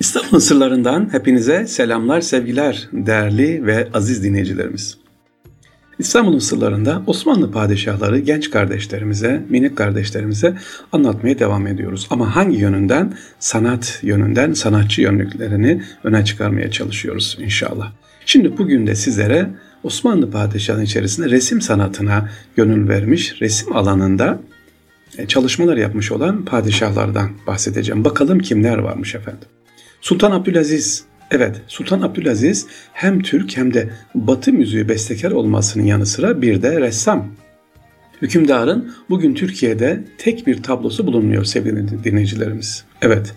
İstanbul sırlarından hepinize selamlar, sevgiler değerli ve aziz dinleyicilerimiz. İstanbul'un sırlarında Osmanlı padişahları genç kardeşlerimize, minik kardeşlerimize anlatmaya devam ediyoruz. Ama hangi yönünden? Sanat yönünden, sanatçı yönlüklerini öne çıkarmaya çalışıyoruz inşallah. Şimdi bugün de sizlere Osmanlı padişahının içerisinde resim sanatına gönül vermiş, resim alanında e, çalışmalar yapmış olan padişahlardan bahsedeceğim. Bakalım kimler varmış efendim. Sultan Abdülaziz Evet, Sultan Abdülaziz hem Türk hem de Batı müziği bestekar olmasının yanı sıra bir de ressam. Hükümdarın bugün Türkiye'de tek bir tablosu bulunmuyor sevgili dinleyicilerimiz. Evet,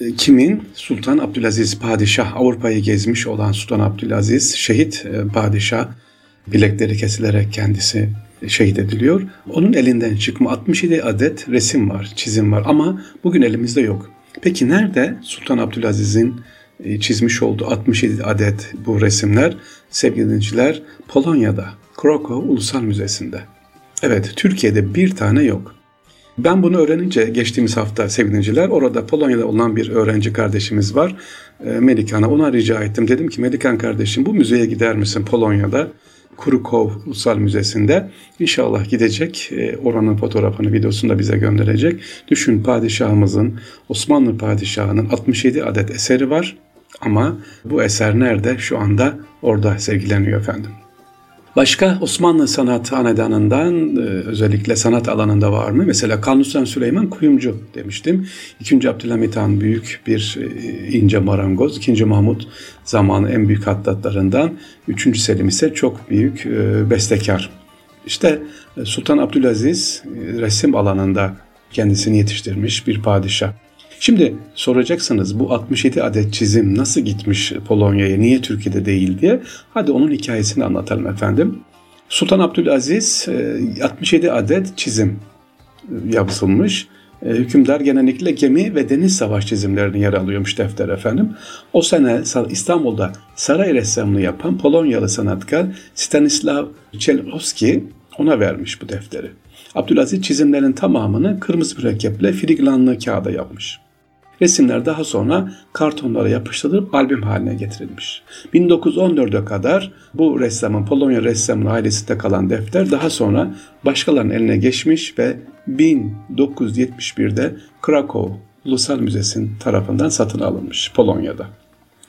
e, kimin? Sultan Abdülaziz Padişah, Avrupa'yı gezmiş olan Sultan Abdülaziz, şehit e, padişah, bilekleri kesilerek kendisi şehit ediliyor. Onun elinden çıkma 67 adet resim var, çizim var ama bugün elimizde yok. Peki nerede Sultan Abdülaziz'in e, çizmiş olduğu 67 adet bu resimler sevgili dinleyiciler Polonya'da Krakow Ulusal Müzesi'nde. Evet Türkiye'de bir tane yok. Ben bunu öğrenince geçtiğimiz hafta sevgili orada Polonya'da olan bir öğrenci kardeşimiz var. E, Melikan'a ona rica ettim. Dedim ki Melikan kardeşim bu müzeye gider misin Polonya'da? Kurukov Ulusal Müzesi'nde. İnşallah gidecek. E, oranın fotoğrafını, videosunu da bize gönderecek. Düşün padişahımızın, Osmanlı padişahının 67 adet eseri var. Ama bu eser nerede? Şu anda orada sergileniyor efendim. Başka Osmanlı sanat hanedanından e, özellikle sanat alanında var mı? Mesela Kanuni Süleyman kuyumcu demiştim. İkinci Abdülhamit Han büyük bir e, ince marangoz. İkinci Mahmut zamanı en büyük hattatlarından. Üçüncü Selim ise çok büyük e, bestekar. İşte Sultan Abdülaziz resim alanında kendisini yetiştirmiş bir padişah. Şimdi soracaksınız bu 67 adet çizim nasıl gitmiş Polonya'ya, niye Türkiye'de değil diye. Hadi onun hikayesini anlatalım efendim. Sultan Abdülaziz 67 e, adet çizim e, yapılmış. E, hükümdar genellikle gemi ve deniz savaş çizimlerini yer alıyormuş defter efendim. O sene İstanbul'da saray ressamlığı yapan Polonyalı sanatkar Stanislav Czelowski ona vermiş bu defteri. Abdülaziz çizimlerin tamamını kırmızı mürekkeple filigranlı kağıda yapmış. Resimler daha sonra kartonlara yapıştırılıp albüm haline getirilmiş. 1914'e kadar bu ressamın Polonya ressamının ailesinde kalan defter daha sonra başkalarının eline geçmiş ve 1971'de Krakow Ulusal Müzesi'nin tarafından satın alınmış Polonya'da.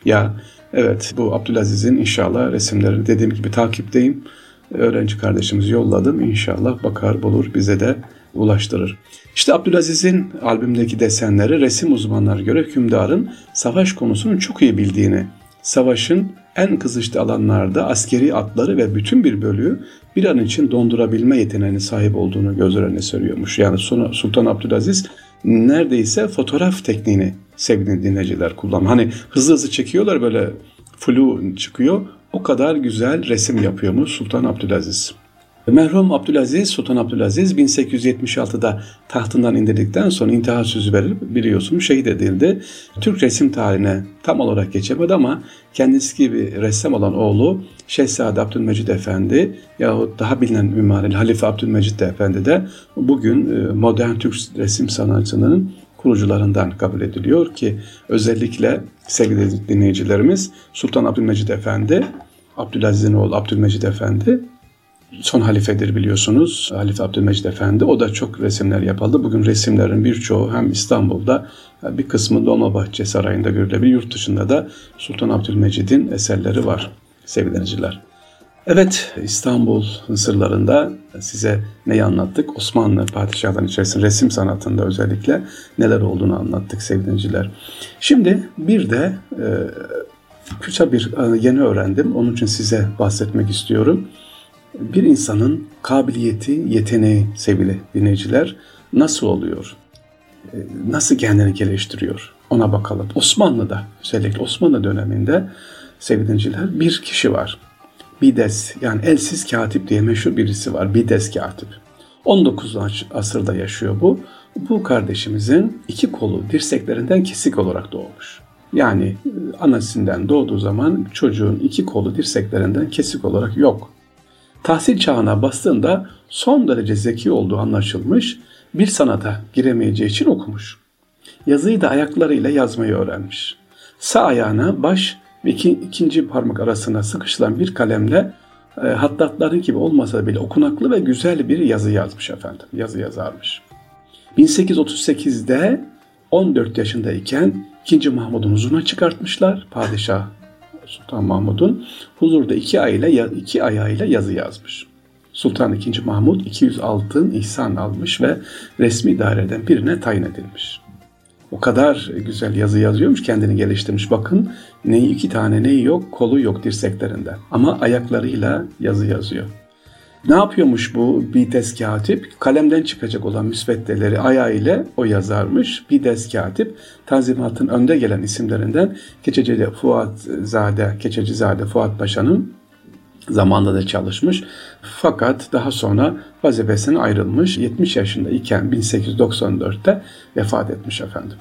Ya evet bu Abdülaziz'in inşallah resimleri dediğim gibi takipteyim. Öğrenci kardeşimiz yolladım. İnşallah bakar bulur bize de ulaştırır. İşte Abdülaziz'in albümdeki desenleri resim uzmanları göre hükümdarın savaş konusunu çok iyi bildiğini, savaşın en kızışlı alanlarda askeri atları ve bütün bir bölüğü bir an için dondurabilme yeteneğine sahip olduğunu göz önüne seriyormuş. Yani Sultan Abdülaziz neredeyse fotoğraf tekniğini sevgili dinleyiciler kullanıyor. Hani hızlı hızlı çekiyorlar böyle flu çıkıyor. O kadar güzel resim yapıyormuş Sultan Abdülaziz. Merhum Abdülaziz, Sultan Abdülaziz 1876'da tahtından indirdikten sonra intihar sözü verip biliyorsunuz şehit edildi. Türk resim tarihine tam olarak geçemedi ama kendisi gibi ressam olan oğlu Şehzade Abdülmecid Efendi yahut daha bilinen mimarili Halife Abdülmecid Efendi de bugün e, modern Türk resim sanatçının kurucularından kabul ediliyor ki özellikle sevgili dinleyicilerimiz Sultan Abdülmecid Efendi, Abdülaziz'in oğlu Abdülmecid Efendi son halifedir biliyorsunuz. Halife Abdülmecid Efendi. O da çok resimler yapıldı. Bugün resimlerin birçoğu hem İstanbul'da bir kısmı Dolmabahçe Sarayı'nda görülebilir. Yurt dışında da Sultan Abdülmecid'in eserleri var sevgiliciler. Evet İstanbul sırlarında size neyi anlattık? Osmanlı padişahların içerisinde resim sanatında özellikle neler olduğunu anlattık sevgiliciler. Şimdi bir de e, kısa bir e, yeni öğrendim. Onun için size bahsetmek istiyorum bir insanın kabiliyeti, yeteneği sevgili dinleyiciler nasıl oluyor? Ee, nasıl kendini geliştiriyor? Ona bakalım. Osmanlı'da, özellikle Osmanlı döneminde sevgili dinleyiciler bir kişi var. Bides yani elsiz katip diye meşhur birisi var. Bides katip. 19. asırda yaşıyor bu. Bu kardeşimizin iki kolu dirseklerinden kesik olarak doğmuş. Yani e, anasından doğduğu zaman çocuğun iki kolu dirseklerinden kesik olarak yok tahsil çağına bastığında son derece zeki olduğu anlaşılmış, bir sanata giremeyeceği için okumuş. Yazıyı da ayaklarıyla yazmayı öğrenmiş. Sağ ayağına baş ve iki, ikinci parmak arasına sıkışılan bir kalemle e, hattatları gibi olmasa bile okunaklı ve güzel bir yazı yazmış efendim. Yazı yazarmış. 1838'de 14 yaşındayken 2. Mahmud'un huzuruna çıkartmışlar. Padişah Sultan Mahmud'un huzurda iki ayıyla iki ayağıyla yazı yazmış. Sultan II. Mahmud 200 altın ihsan almış ve resmi daireden birine tayin edilmiş. O kadar güzel yazı yazıyormuş, kendini geliştirmiş. Bakın neyi iki tane neyi yok, kolu yok dirseklerinde. Ama ayaklarıyla yazı yazıyor. Ne yapıyormuş bu Bides katip? Kalemden çıkacak olan müsveddeleri ayağıyla o yazarmış. Bides katip Tanzimat'ın önde gelen isimlerinden Keçecide Fuat Zade, Keçecizade Fuat Paşa'nın zamanında da çalışmış. Fakat daha sonra vazifesine ayrılmış. 70 yaşında iken 1894'te vefat etmiş efendim.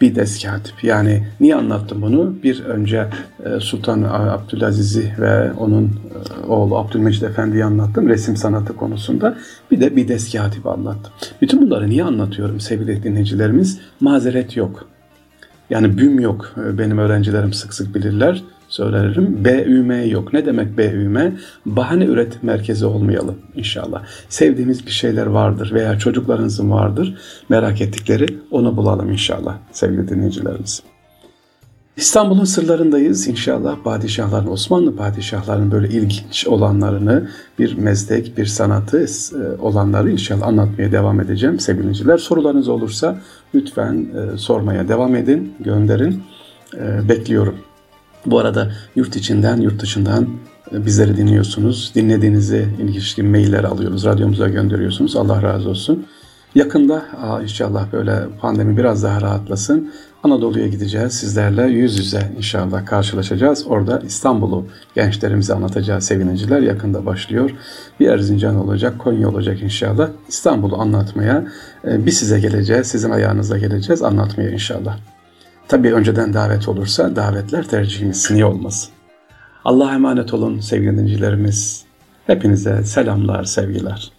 Bir deskatip. Yani niye anlattım bunu? Bir önce e, Sultan Abdülaziz'i ve onun e, oğlu Abdülmecid Efendi'yi anlattım resim sanatı konusunda. Bir de bir deskatip anlattım. Bütün bunları niye anlatıyorum sevgili dinleyicilerimiz? Mazeret yok. Yani büm yok. E, benim öğrencilerim sık sık bilirler söylerim. BÜM yok. Ne demek BÜM? Bahane üretim merkezi olmayalım inşallah. Sevdiğimiz bir şeyler vardır veya çocuklarınızın vardır. Merak ettikleri onu bulalım inşallah sevgili dinleyicilerimiz. İstanbul'un sırlarındayız. İnşallah padişahların, Osmanlı padişahların böyle ilginç olanlarını, bir meslek, bir sanatı e, olanları inşallah anlatmaya devam edeceğim sevgiliciler. Sorularınız olursa lütfen e, sormaya devam edin, gönderin. E, bekliyorum. Bu arada yurt içinden, yurt dışından e, bizleri dinliyorsunuz. Dinlediğinizi ilişkin mailler alıyoruz, radyomuza gönderiyorsunuz. Allah razı olsun. Yakında inşallah böyle pandemi biraz daha rahatlasın. Anadolu'ya gideceğiz. Sizlerle yüz yüze inşallah karşılaşacağız. Orada İstanbul'u gençlerimize anlatacağız sevineciler. Yakında başlıyor. Bir Erzincan olacak, Konya olacak inşallah. İstanbul'u anlatmaya e, biz size geleceğiz. Sizin ayağınıza geleceğiz anlatmaya inşallah. Tabii önceden davet olursa davetler tercihimiz niye olmasın. Allah'a emanet olun sevgili dinleyicilerimiz. Hepinize selamlar, sevgiler.